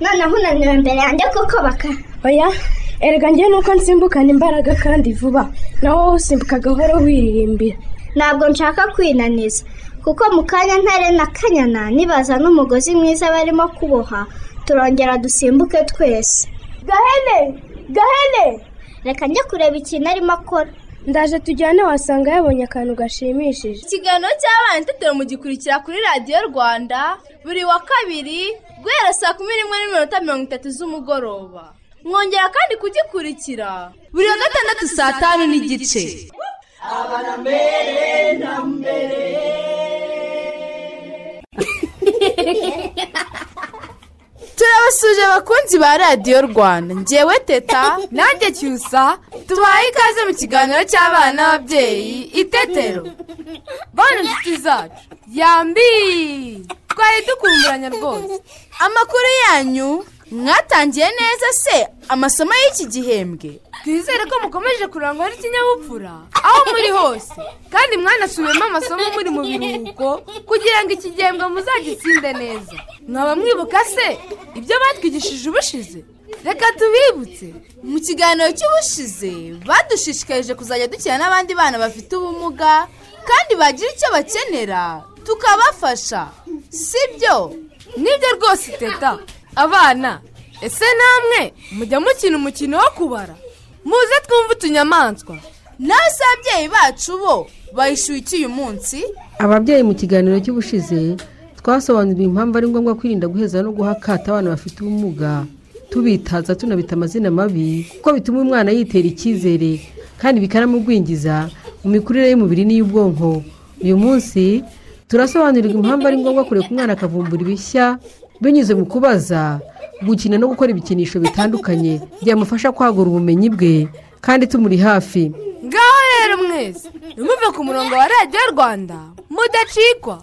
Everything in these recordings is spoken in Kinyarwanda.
noneho unaniwe imbere yanjye kuko baka. Oya erega njyewe nuko nsimbukana imbaraga kandi vuba. Nawe wowe usimbuka gahoro wiririmbira. Ntabwo nshaka kwinaniza. Kuko mu kanya ntare na kanyana nibaza n'umugozi mwiza barimo kuboha turongera dusimbuke twese. Gahene! Gahene! Reka njye kureba ikintu arimo akora. Ndaje tujyane wasanga yabonye akantu gashimishije. Ikiganiro cy'abana itetero mugikurikira kuri radiyo rwanda buri wa kabiri guhera saa kumi n'imwe n'iminota mirongo itatu z'umugoroba. Mwongera kandi kugikurikira. Buri wa gatandatu saa tanu n'igice. turabasuje abakunzi ba radiyo rwanda. Ngewe teta. Nanjye cyusa tubaye ikaze mu kiganiro cy'abana n'ababyeyi itetero bana inshuti zacu. Yambi! Twari dukumburanya rwose. Amakuru yanyu? Mwatangiye neza se amasomo y'iki gihembwe? Twizere ko mukomeje kurangwa n'ikinyabupfura. Aho muri hose. Kandi mwanasubiyemo amasomo muri mu biruhuko kugira ngo iki gihembwe muzagitsinde neza. Mwaba mwibuka se ibyo batwigishije ubushize? Reka tubibutse. Mu kiganiro cy'ubushize badushishikarije kuzajya dukina n'abandi bana bafite ubumuga kandi bagira icyo bakenera tukabafasha. Si byo? Nibyo rwose teta. Abana ese namwe mujya mukina umukino wo kubara? Muze twumve utunyamaswa. Nawe se ababyeyi bacu bo bayishyuye iki uyu munsi. Ababyeyi mu kiganiro cy'ubushize twasobanuriwe impamvu ari ngombwa kwirinda guheza no guha akato abana bafite ubumuga. Tubitaza tunabita amazina mabi kuko bituma umwana yitera icyizere kandi bikanamugwingiza mu mikurire y'umubiri n'iy'ubwonko. Uyu munsi turasobanurirwa impamvu ari ngombwa kureka umwana akavumbura ibishya binyuze mu kubaza gukina no gukora ibikinisho bitandukanye byamufasha kwagura ubumenyi bwe kandi tumuri hafi. Ngaho rero mwese ntimuve ku murongo wa radiyo rwanda mudacikwa.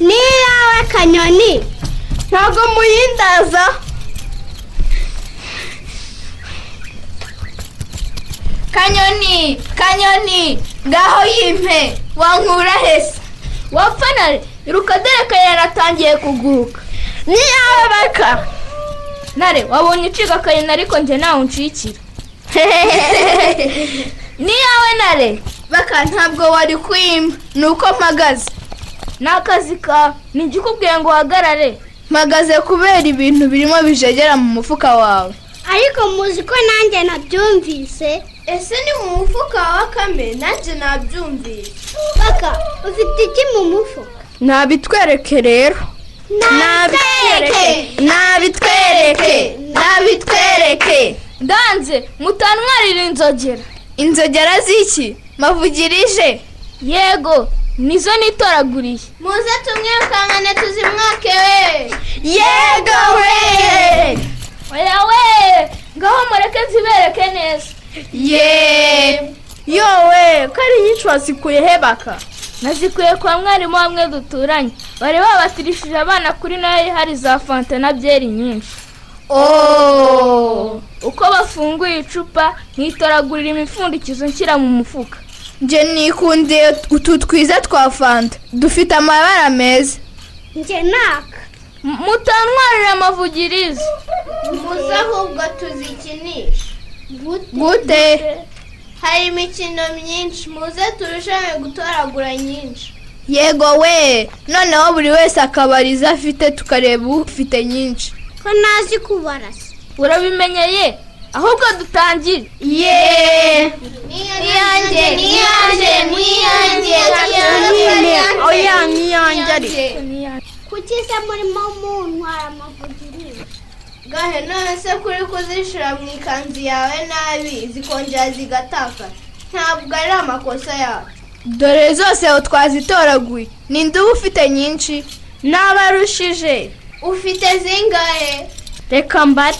Ni iyawe kanyoni ntabwo muyindaza. Kanyoni kanyoni ngaho yimpe. Wankura hese. Wapfa nare iruka dore ko yaratangiye kuguruka. Ni yawe baka nare wabonye uciga akayina ariko njye nawe uncikira ni yawe nare baka ntabwo wari kwima ni uko mpagaze. Ni akazi kawe ni ikikubwiye ngo uhagarare. Mpagaze kubera ibintu birimo bijegera mu mufuka wawe. Ariko muzi ko nanjye nabyumvise? Ese ni mu mufuka wa bakame nanjye nabyumvise. Baka ufite iki mu mufuka? Ntabitwereke rero. Nabitwereke. Nabitwereke. Nabitwereke. Ndanze mutantwarira inzogera inzogera z'iki? Mavugirije. Yego. Nizo nitoraguriye. Muze tumwirukankane tuzimwake we. Yego we. Oya we. Ngaho mureke zibereke neza. Ye. Yowe ko ari nyinshi wazikuye he baka nazikuye kwa mwarimu hamwe duturanye. Bari babatirishije abana kuri na yo hari za fanta na byeri nyinshi. Uko bafunguye icupa nkitoragurira imipfundikizo nshyira mu mufuka. Njye nikundiye utu twiza twa fanta dufite amabara meza. Njye naka mutantwarira amavugirizo muze ahubwo tuzikinisha gute? Hari imikino myinshi. Muze turusheho gutoragura nyinshi. Yego we. Noneho buri wese akabariza afite tukareba ufite nyinshi. Ko ko ntazi kubara se. Urabimenyeye ahubwo dutangire yeee niyange niyange niyange oya niyange ariko kuki se murimo muntwara amavugiriro gahe none se kuri kuzishyira mu ikanzu yawe nabi zikongera zigatakara ntabwo ari amakosa yawe. Dore zose aho twazitoraguye. Ninde uba ufite nyinshi. N'abarushije. Ufite zingahe? Reka mbare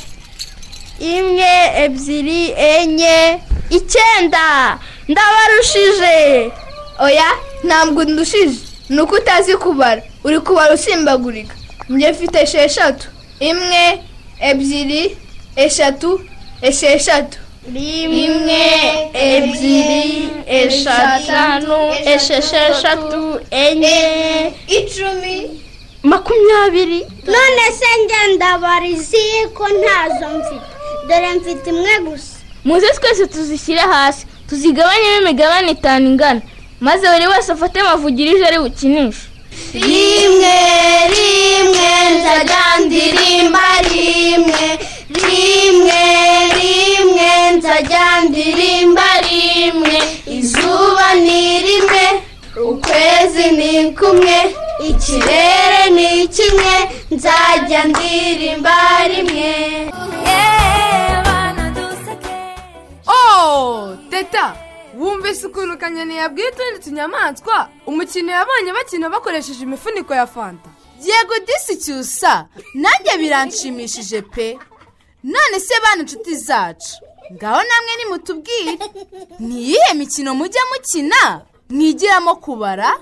imwe ebyiri enye icyenda. Ndabarushije. Oya ntabwo ndushije. Ni uko utazi kubara. Uri kubara usimbagurika. Njye mfite esheshatu. Imwe ebyiri eshatu esheshatu. Rimwe ebyiri eshanu eshesheshatu enye. Icumi. Makumyabiri. None se ngenda barizi ko ntazo mfite. Dore mfite imwe gusa. Muze twese tuzishyire hasi tuzigabanyemo imigabane itanu ingana maze buri wese afate amavugirije ari bukinishe. Rimwe rimwe nzajya ndirimba rimwe. Rimwe rimwe nzajya ndirimba rimwe. Izuba ni rimwe ukwezi ni kumwe. Ikirere ni kimwe nzajya ndirimba rimwe. Teta wumvise ukuntu kanyoni yabwiye utundi tunyamaswa. Umukino yabonye bakina bakoresheje imifuniko ya fanta. Yego disi cyusa nanjye biranshimishije pe. None se bana inshuti zacu? Ngaho namwe nimutubwire. Ni iyihe mikino mujya mukina? Mwigiramo kubara?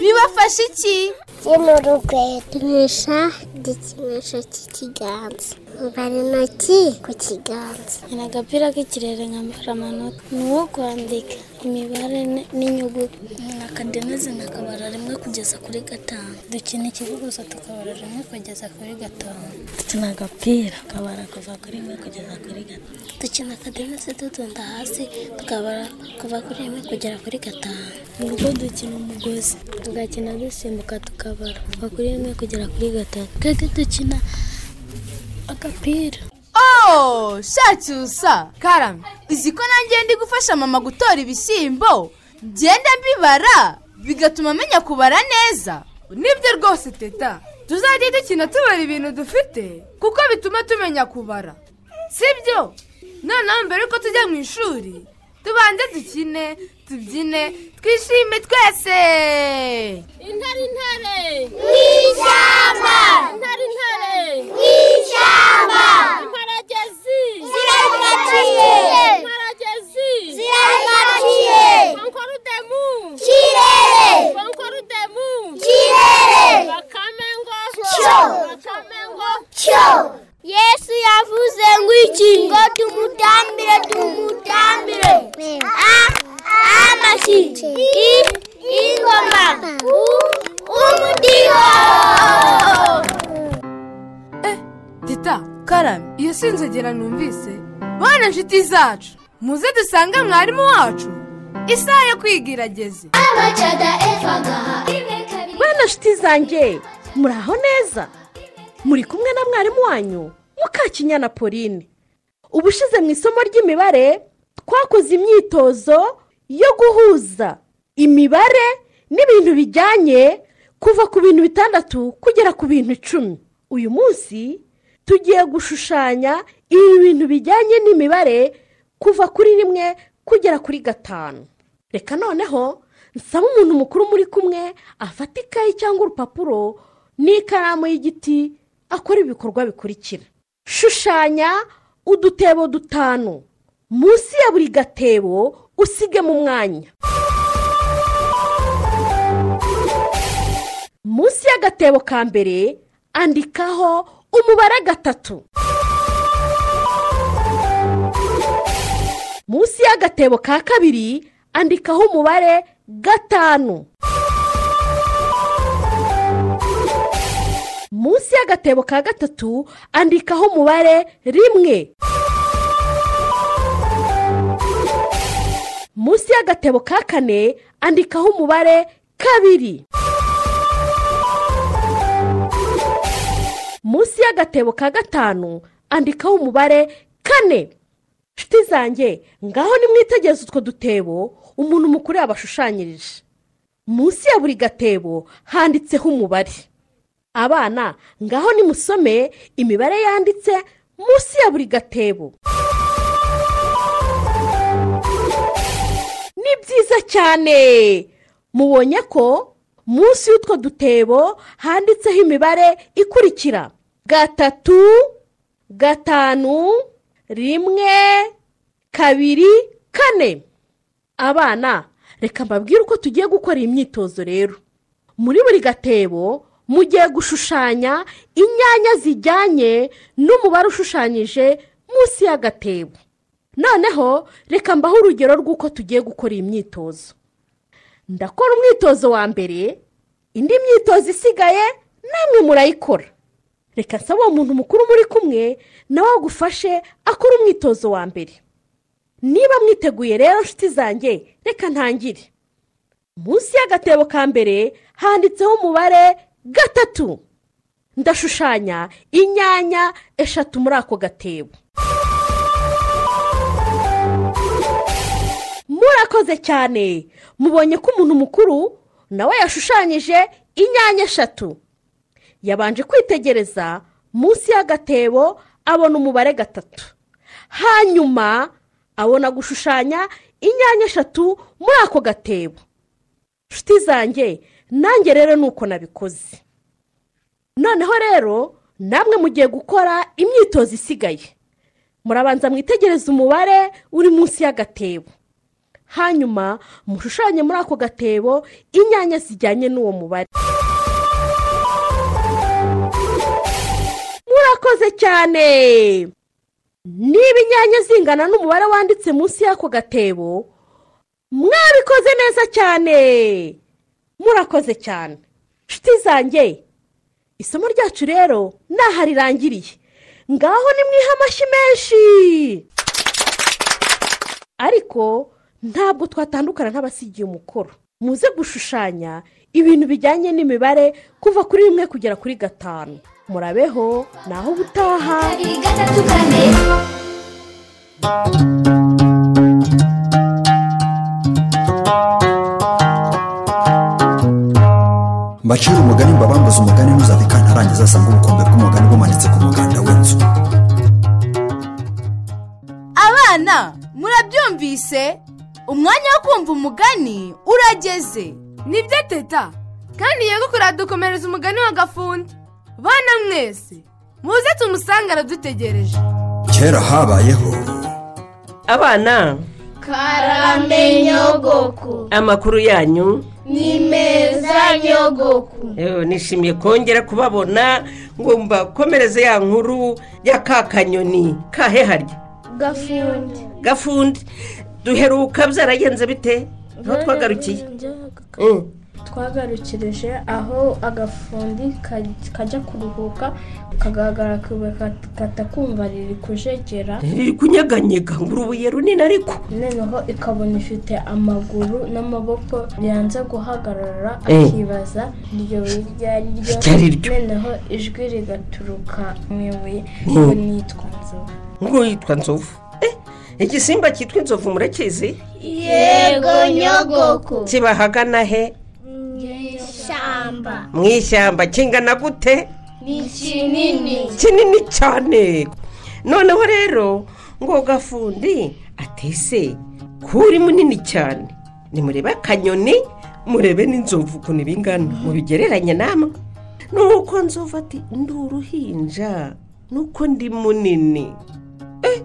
Bibafasha iki? Kino rukwetunisha igikinisho cy'ikiganza mbara intoki ku kiganza. Ni agapira k'ikirere nkambara amanota. Ni uwo kwandika. Imibare n'inyuguti akadenezi nakabara rimwe kugeza kuri gatanu. Dukina ikibuguzo tukabara rimwe kugeza kuri gatanu. Dukina agapira tukabara kuva kuri rimwe kugeza kuri gatanu. Dukina akadenezi dutunda hasi tukabara kuva kuri rimwe kugera kuri gatanu. Mu rugo dukina umugozi. Tugakina dusimbuka tukabara kuva kuri rimwe kugera kuri gatanu. Twebwe dukina agapira. Oh shacyusa karame uzi ko nanjye ndi gufasha mama gutora ibishyimbo ngenda mbibara bigatuma amenya kubara neza. Nibyo rwose teta tuzajya dukina tubara ibintu dufite kuko bituma tumenya kubara. Sibyo? Noneho mbere yuko tujya mu ishuri. Tubanze dukine tubyine twishime twese. Intare intare. Ishyamba intare intare. Ishyamba yesu yavuze ngo iki? Ngo tumutambire tumutambire. A amashyi i ingoma. U umudiho. Teta karame iyo si inzogera numvise. Bana inshuti zacu muze dusange mwarimu wacu. Isaha yo kwiga irageze bana nshuti zanjye muraho neza. Muri kumwe na mwarimu wanyu mukakinyana pauline. Ubushize mu isomo ry'imibare twakoze imyitozo yo guhuza imibare n'ibintu bijyanye kuva ku bintu bitandatu kugera ku bintu icumi. Uyu munsi tugiye gushushanya ibi bintu bijyanye n'imibare kuva kuri rimwe kugera kuri gatanu. Reka noneho nsaba umuntu mukuru muri kumwe afata ikayi cyangwa urupapuro n'ikaramu y'igiti akora ibikorwa bikurikira. Shushanya udutebo dutanu. Munsi ya buri gatebo usigemo umwanya munsi y'agatebo ka mbere andikaho umubare gatatu. Munsi y'agatebo ka kabiri andikaho umubare gatanu. Munsi y'agatebo ka gatatu andikaho umubare rimwe. Munsi y'agatebo ka kane andikaho umubare kabiri. Munsi y'agatebo ka gatanu andikaho umubare kane. Nshuti zanjye ngaho nimwitegereze utwo dutebo umuntu mukuru yabashushanyirije. Munsi ya buri gatebo handitseho umubare. Abana ngaho nimusome imibare yanditse munsi ya buri gatebo. Ni byiza cyane. Mubonye ko munsi y'utwo dutebo handitseho imibare ikurikira. Gatatu gatanu rimwe kabiri kane. Abana reka mbabwire uko tugiye gukora iyi myitozo rero. Muri buri gatebo mugiye gushushanya inyanya zijyanye n'umubare ushushanyije munsi y'agatebo. Noneho reka mbaho urugero rw'uko tugiye gukora iyi myitozo. Ndakora umwitozo wa mbere indi myitozo isigaye namwe murayikora. Reka nsaba uwo muntu mukuru muri kumwe nawe agufashe akora umwitozo wa mbere. Niba mwiteguye rero nshuti zanjye reka ntangire. Munsi y'agatebo ka mbere handitseho umubare gatatu. Ndashushanya inyanya eshatu muri ako gatebo. Murakoze cyane. Mubonye ko umuntu mukuru nawe yashushanyije inyanya eshatu. Yabanje kwitegereza munsi y'agatebo abona umubare gatatu. Hanyuma abona gushushanya inyanya eshatu muri ako gatebo. Nshuti zanjye nanjye rero ni uko nabikoze. Noneho rero namwe mugiye gukora imyitozo isigaye. Murabanza mwitegereze umubare uri munsi y'agatebo. Hanyuma mushushanye muri ako gatebo inyanya zijyanye n'uwo mubare. Murakoze cyane. Niba inyanya zingana n'umubare wanditse munsi y'ako gatebo mwabikoze neza cyane. Murakoze cyane. Nshuti zanjye isomo ryacu rero naho rirangiriye. Ngaho nimwihe amashyi menshi. Ariko ntabwo twatandukana nk'abasigiye umukoro. Muze gushushanya ibintu bijyanye n'imibare kuva kuri rimwe kugera kuri gatanu. Murabeho naho kane mbacire umugani mbabambuze umugani ntuzave kantarangiza asanga ubukombe bw'umugani bumanitse ku muganda w'inzu. Abana murabyumvise? Umwanya wo kumva umugani urageze. Nibyo teta? Kandi nyogokuru aradukomereza umugani wa gafundi. Bana mwese muze tumusange aradutegereje kera habayeho abana karame nyogoku. amakuru yanyu. Ni meza nyogoku. Nishimiye kongera kubabona ngo mbakomereze ya nkuru ya ka kanyoni kahe harya? Gafundi. Gafundi. Duheruka byaragenze bite? Aho twagarukiye. Twagarukirije aho agafundi kaj- kajya kuruhuka kagaragara katakumva riri kujegera. Riri kunyeganyega ngo urubuye runini ariko. Noneho ikabona ifite amaguru n'amaboko yanze guhagarara Eh. akibaza iryo iryo ari ryo? Noneho ijwi rigaturuka mu ibuye Mm. ngo nitwa nzovu. Ngo yitwa nzovu. Eh, igisimba cyitwa inzovu murakizi yego nyogoku. Kiba ahagana he? Ishyamba mu ishyamba kingana gute? Ni kinini kinini cyane. Noneho rero ngo gafundi atese kuri munini cyane. Nimurebe akanyoni murebe n'inzovu ukuntu bingana mubigereranye namwe nuko nzovu ati ndi uruhinja nuko ndi munini. Eh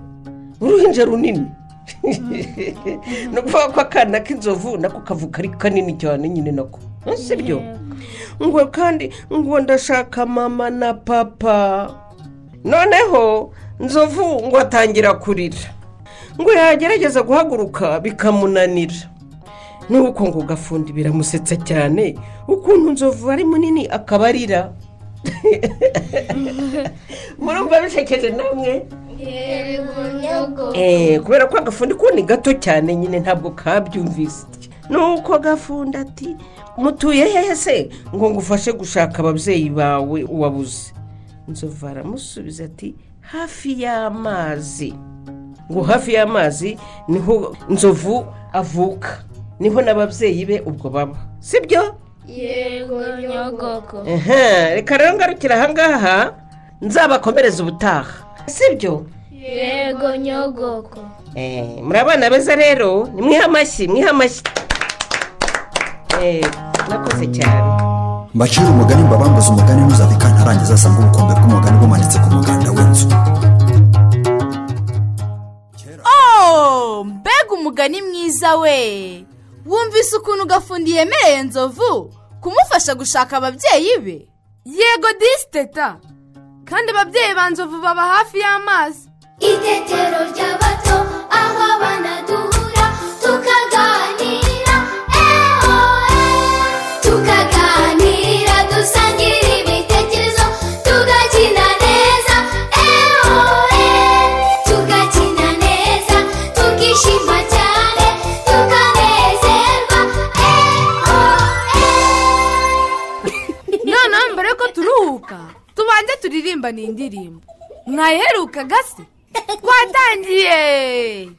uruhinja runini. Ni ukuvuga ko akana k'inzovu nako kavuga ari kanini cyane nyine nako. Eh, si byo ngo kandi ngo ndashaka mama na papa. Noneho nzovu ngo atangira kurira. Ngo yagerageza guhaguruka bikamunanira. Nuko ngo gafundi biramusetsa cyane. Ukuntu nzovu ari munini akaba arira. Murumva bisekeje namwe? Eh, kubera ko agafundi ko ni gato cyane nyine ntabwo kabyumvise. Nuko gafundi ati mutuye hehe se? Ngo ngufashe gushaka ababyeyi bawe wabuze inzovu aramusubiza ati hafi y'amazi. Ngo hafi y'amazi ni ho inzovu avuka. Niho n'ababyeyi be ubwo baba. Sibyo? Yego nyogoko. Ehe, reka rero ngarukira ahangaha nzabakomereza ubutaha. Sibyo? Yego nyogoko. Eh, muri abana beza rero ni amashyi mwiha amashyi. Nakoze cyane mbacira umugani mbabambuze umugani ntuzave kantarangiza asanga ubukombe bw'umugani bumanitse ku muganda w'inzu. Oh, mbega umugani mwiza we. Wumvise ukuntu gafundi yemereye nzovu kumufasha gushaka ababyeyi be? Yego disi teta kandi ababyeyi ba nzovu baba hafi y'amazi. Itetero ry'abato aho abana duhura. Turirimba ni indirimbo. Mwayiherukaga se twatangiye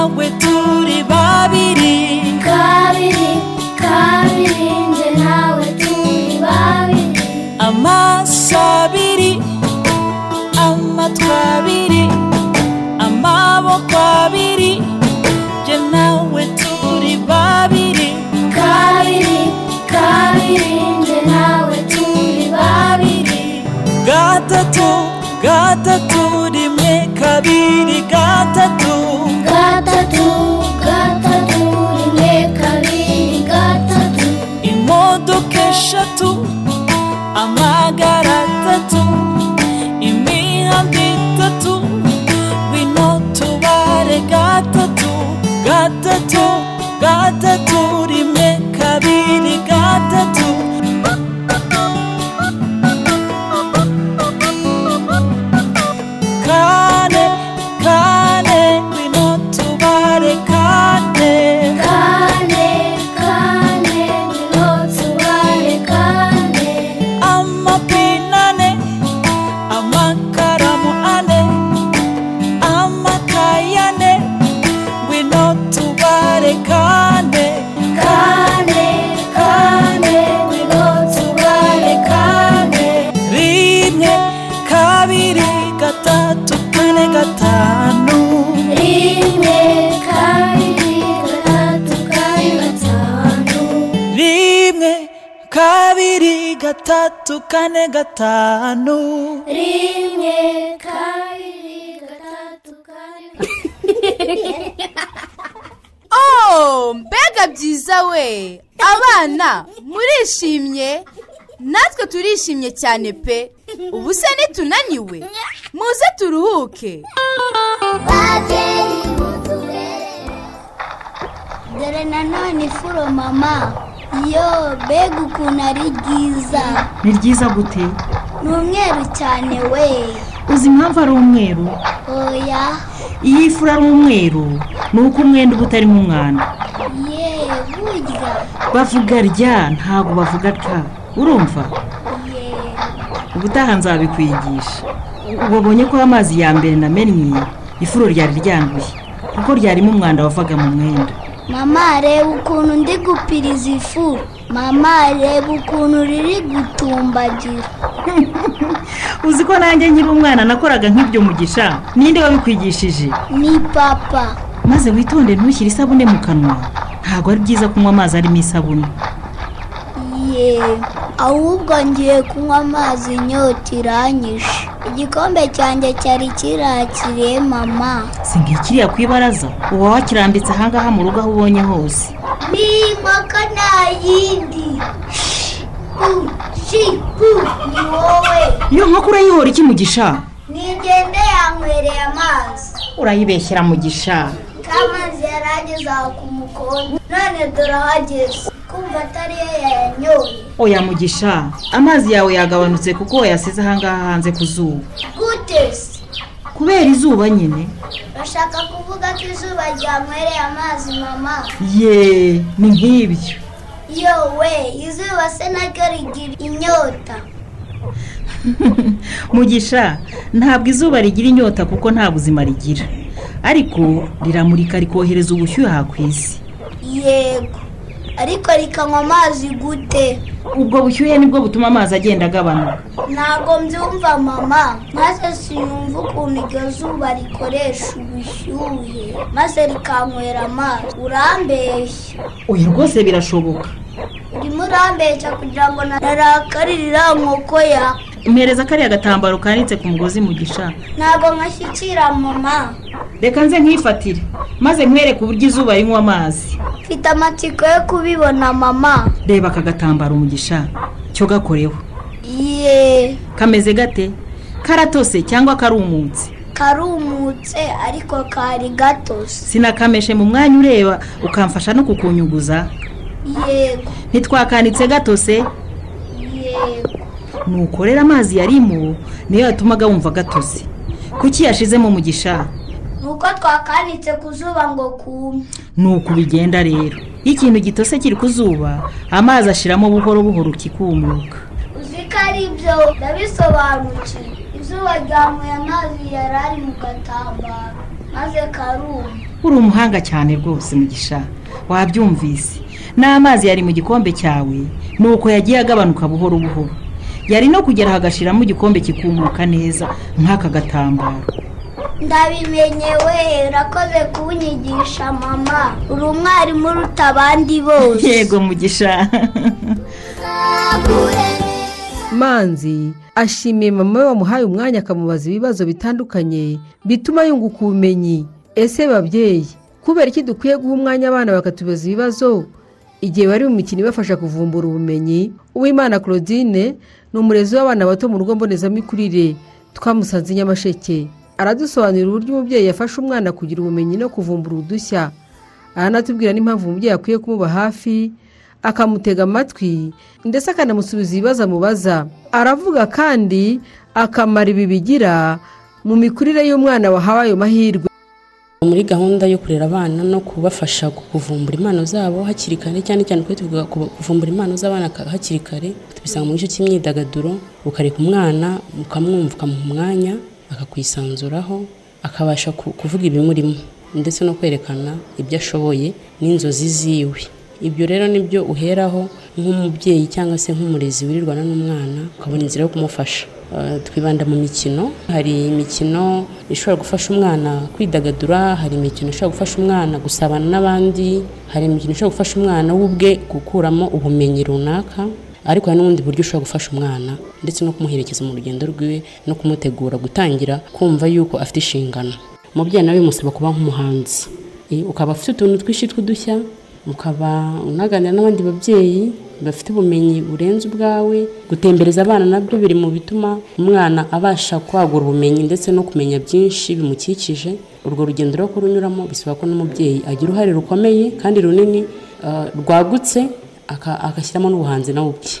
nawe turi babiri. Kabiri kabiri njye nawe turi babiri. Amaso abiri amatwi abiri amaboko abiri njye nawe turi babiri. Kabiri kabiri njye nawe turi babiri. Gatatu gatatu rimwe kabiri imodoka we. Abana murishimye? Natwe turishimye cyane pe. Ubu se nitunaniwe. Muze turuhuke. Dore nanone ifuro mama. Yo mbega ukuntu ari ryiza. Ni ryiza gute? Ni umweru cyane we. Uzi impamvu ari umweru? Oya. Iyo ifu ari umweru ni uko umwenda uba utarimo umwanda bavuga rya ntabwo bavuga twa urumva? Ubutaha nzabikwigisha. Wabonye ko amazi ya mbere namennye ifuro ryari ryanduye kuko ryarimo umwanda wavaga mu mwenda. Mama reba ukuntu ndi gupiriza ifu mama reba ukuntu riri gutumbagira. Uzi ko nanjye nkiri umwana nakoraga nk'ibyo mugisha? Ninde wabikwigishije? Ni papa. Maze witonde ntushyire isabune mu kanwa. Ntabwo ari byiza kunywa amazi arimo isabune. Ye ahubwo ngiye kunywa amazi inyota iranyishe. Igikombe cyanjye cyari kirakiriye mama. Si ngikiriya ku ibaraza? Uba wakirambitse ahangaha mu rugo aho ubonye hose. Ni impaka nta yindi ni wowe iyo nkoko urayihora iki mugisha? Nigende yanywereye amazi urayibeshyera mugisha kamazi yari ageze aho ku mukondo none dore ahageze. Kumva atari yo yayanyoye oya mugisha amazi yawe yagabanutse kuko wayasize ahangaha hanze ku zuba. Gute se? Kubera izuba nyine. Bashaka kuvuga ko izuba ryanywereye amazi mama. Ye ni nk'ibyo. Yowe izuba se naryo rigira inyota. Mugisha ntabwo izuba rigira inyota kuko nta buzima rigira. Ariko riramurika rikohereza ubushyuhe ku isi. Yego. Ariko rikanywa amazi gute? Ubwo bushyuhe ni bwo butuma amazi agenda agabanuka. Ntabwo mbyumva mama. Maze sinumva ukuntu iryo zuba rikoresha ubushyuhe. Maze rikanywera amazi. Urambeshya. Oya rwose birashoboka. Urimo urambeshya kugira ngo narakarire nkoko ya mpereza kariya gatambaro kanitse ku mugozi mugisha ntabwo nkashyikira mama. Reka nze nkifatire maze nkwereke uburyo izuba rinywa amazi. Mfite amatsiko yo kubibona mama. Reba aka gatambaro umugisha cyo gakoreho. Ye kameze gate? Karatose cyangwa karumutse? Karumutse ariko kari gatose sinakameshe mu mwanya ureba ukamfasha no kukunyuguza. Yego. Ntitwakanitse gatose? Yego. Nukorera amazi yarimo niyo yatumaga wumva gatose kuki yashizemo umugisha nuko twakanitse ku zuba ngo kume ni uku bigenda rero. Iyo ikintu gitose kiri ku zuba amazi ashiramo buhoro buhoro kikumuka. Uzi ko ari byo ndabisobanukiwe. Izuba ryamuye amazi yari ari mu gatambaro maze karuma. Uri umuhanga cyane rwose mugisha. Wabyumvise. N'amazi yari mu gikombe cyawe ni uko yagiye agabanuka buhoro buhoro. Yari no kugera hagashiramo igikombe kikumuka neza nk'aka gatambaro. Ndabimenye we urakoze kunyigisha mama. Uri umwarimu uruta abandi bose. Yego mugisha. Manzi ashimiye mama we wamuhaye umwanya akamubaza ibibazo bitandukanye bituma yunguka ubumenyi. Ese babyeyi kubera iki dukwiye guha umwanya abana bakatubaza ibibazo? Igihe bari mu mikino ibafasha kuvumbura ubumenyi uwimana claudine ni umurezi w'abana bato mu rugo mbonezamikurire twamusanze nyamasheke. Aradusobanurira uburyo umubyeyi yafasha umwana kugira ubumenyi no kuvumbura udushya. Aranatubwira n'impamvu umubyeyi akwiye kumuba hafi akamutega amatwi ndetse akanamusubiza ibibazo amubaza. Aravuga kandi akamaro ibi bigira mu mikurire y'umwana wahawe ayo mahirwe. Muri gahunda yo kurera abana no kubafasha kuvumbura impano zabo hakiri kare cyane cyane kuko tuvuga kuvumbura impano z'abana hakiri kare tubisanga mu gice cy'imyidagaduro ukareka umwana ukamwumva ukamuha umwanya akakwisanzuraho akabasha kuvuga ibimurimo ndetse no kwerekana ibyo ashoboye n'inzozi ziwe. Ibyo rero ni byo uheraho nk'umubyeyi cyangwa se nk'umurezi wirirwana n'umwana ukabona inzira yo kumufasha. Twibanda mu mikino. Hari imikino ishobora gufasha umwana kwidagadura hari imikino ishobora gufasha umwana gusabana n'abandi hari imikino ishobora gufasha umwana we ubwe gukuramo ubumenyi runaka ariko hari n'ubundi buryo ushobora gufasha umwana ndetse no kumuherekeza mu rugendo rwiwe no kumutegura gutangira kumva yuko afite inshingano. Umubyeyi nawe bimusaba kuba nk'umuhanzi. Ukaba ufite utuntu twinshi tw'udushya ukaba unaganira n'abandi babyeyi bafite ubumenyi burenze ubwawe gutembereza abana na byo biri mu bituma umwana abasha kwagura ubumenyi ndetse no kumenya byinshi bimukikije. Urwo rugendo rwo kurunyuramo bisaba ko n'umubyeyi agira uruhare rukomeye kandi runini rwagutse agashyiramo n'ubuhanzi nawe ubwe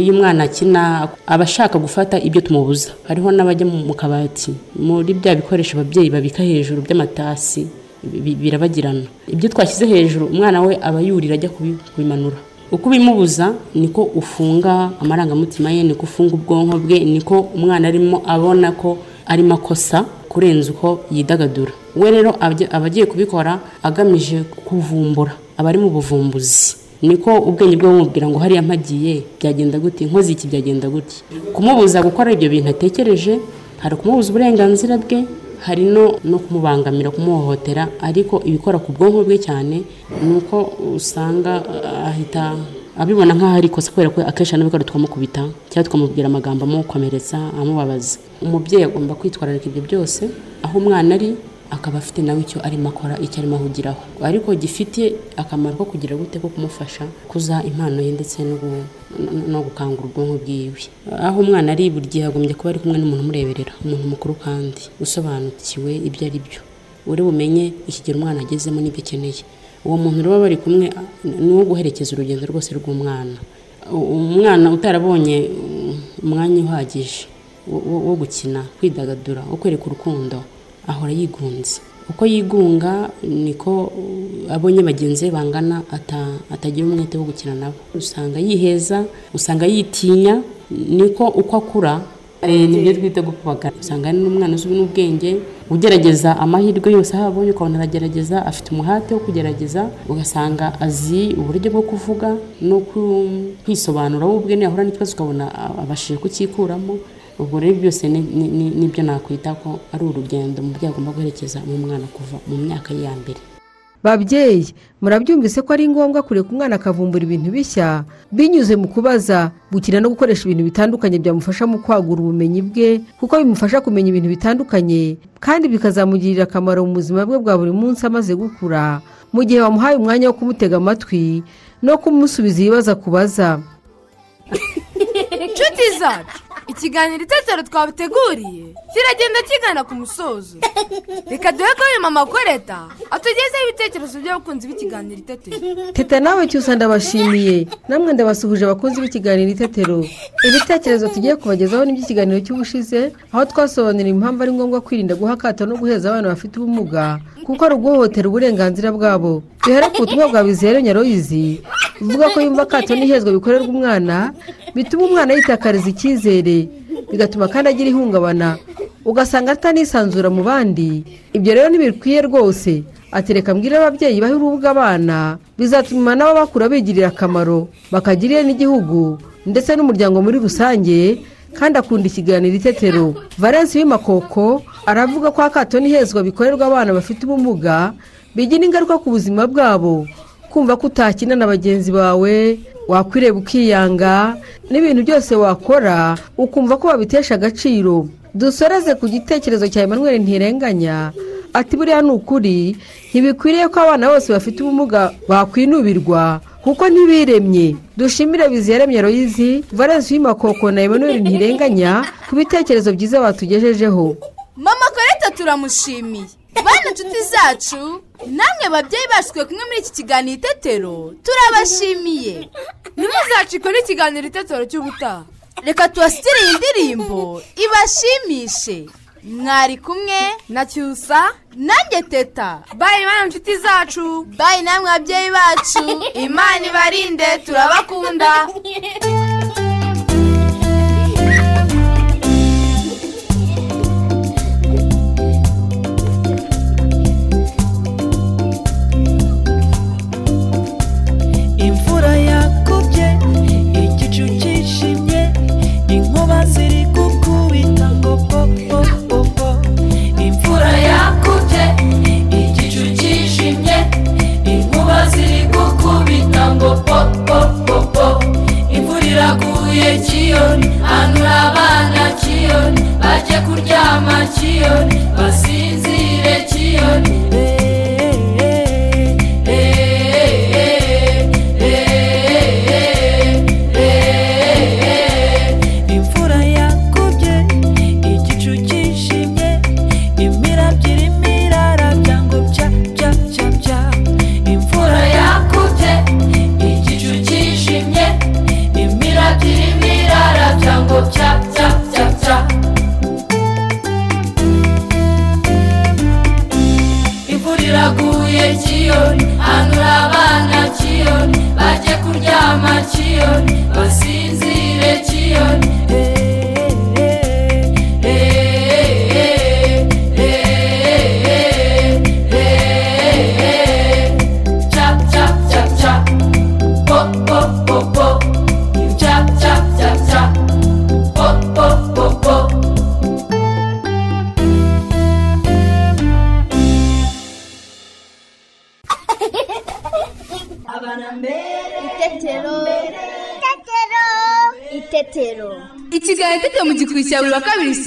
iyo umwana akina aba ashaka gufata ibyo tumubuza. Hariho n'abajya mu kabati muri bya bikoresho ababyeyi babika hejuru by'amatasi birabagirana. Ibyo twashyize hejuru umwana we aba yurira ajya kubimanura. Uko ubimubuza niko ufunga amarangamutima ye niko ufunga ubwonko bwe niko umwana arimo abona ko arimo akosa kurenza uko yidagadura. We rero aba agiye kubikora agamije kuvumbura aba ari mu buvumbuzi. Niko ubwenge bwe bumubwira ngo hariya mpagiye byagenda gute? Nkoze iki byagenda gutya kumubuza gukora ibyo bintu atekereje hari ukumubuza uburenganzira bwe hari no kumubangamira kumuhohotera. Ariko ibikora ku bwonko bwe cyane ni uko usanga ahita abibona nk'aho ari ikosa kubera ko akenshi anabikora tukamukubita cyangwa tukamubwira amagambo amukomeretsa amubabaza. Umubyeyi agomba kwitwararika ibyo byose aho umwana ari akaba afite nawe icyo arimo akora icyo arimo ahugiraho. Ariko gifite akamaro ko kugira gute ko kumufasha kuza impano ye ndetse no gu- no- no gukangura ubwonko bwiwe. Aho umwana ari buri gihe agombye kuba ari kumwe n'umuntu umureberera umuntu mukuru kandi usobanukiwe ibyo ari byo. Uri bumenye ikigero umwana agezemo n'ibyo akeneye. Uwo muntu rero bari kumwe ni uwo guherekeza urugendo rwose rw'umwana. Umwana utarabonye um, umwanya uhagije wo gukina kwidagadura wo kwereka urukundo ahora yigunze. Uko yigunga niko abonye bagenzi be bangana ata- atagira umwete wo gukina nabo. Usanga yiheza usanga yitinya niko uko akura eh, ni byo twita gukubagana usanga ari n'umwana uzi n'ubwenge ugerageza amahirwe yose aho abonye ukabona aragerageza afite umuhate wo kugerageza ugasanga azi uburyo bwo kuvuga no kwisobanura we ubwe niyahura n'ikibazo ukabona abashije kucyikuramo ubwo rero byose ni- ni- ni- ni byo nakwita ko ari urugendo mu byo agomba guherekeza mu mwana kuva mu myaka ye ya mbere. Babyeyi murabyumvise ko ari ngombwa kureka umwana akavumbura ibintu bishya binyuze mu kubaza gukina no gukoresha ibintu bitandukanye byamufasha mu kwagura ubumenyi bwe kuko bimufasha kumenya ibintu bitandukanye kandi bikazamugirira akamaro mu buzima bwe bwa buri munsi amaze gukura. Mu gihe wamuhaye umwanya wo kumutega amatwi no kumusubiza ibibazo akubaza. Inshuti zacu. Ikiganiro itetero twabateguriye kiragenda kigana ku musozo. Reka duhe ko uyu mama koreta atugezeho ibitekerezo by'abakunzi b'ikiganiro itetero. Teta nawe cyusa ndabashimiye. Namwe ndabasuhuje abakunzi b'ikiganiro itetero. Ibitekerezo tugiye kubagezaho n'iby'ikiganiro cy'ubushize aho twasobanurira impamvu ari ngombwa kwirinda guha akato no guheza abana bafite ubumuga kuko ari uguhohotera uburenganzira bwabo. Duhere ku butumwa bwa bizere nyaroyizi buvuga ko yumva akato n'ihezwa bikorerwa umwana bituma umwana yitakariza icyizere bigatuma kandi agira ihungabana ugasanga atanisanzura mu bandi. Ibyo rero ntibikwiye rwose. Ati reka mbwire ababyeyi bahe urubuga abana. Bizatuma nabo bakura bigirira akamaro bakagirira n'igihugu ndetse n'umuryango muri rusange kandi akunda ikiganiro itetero. Valence w'imakoko aravuga ko akato n'ihezwa bikorerwa abana bafite ubumuga bigira ingaruka ku buzima bwabo. Kumva ko utakina na bagenzi bawe wakwireba ukiyanga n'ibintu byose wakora ukumva ko babitesha agaciro. Dusoreze ku gitekerezo cya emmanuel ntirenganya ati buriya ni ukuri ntibikwiriye ko abana bose bafite ubumuga bakwinubirwa kuko ntibiremye. Dushimire biziyaremye royizi valence w'imakoko na emmanuel ntirenganya ku bitekerezo byiza batugejejeho. Mama koreta turamushimiye. Bana inshuti zacu namwe babyeyi bacu twe kumwe muri iki kiganiro itetero turabashimiye. Ntimuzacikwe n'ikiganiro itetero cy'ubutaha. Reka tubasitire iyi ndirimbo ibashimishe. Mwari kumwe na cyusa. Nanjye teta. Bayi bana inshuti zacu. Bayi namwe babyeyi bacu. Imana ibarinde turabakunda.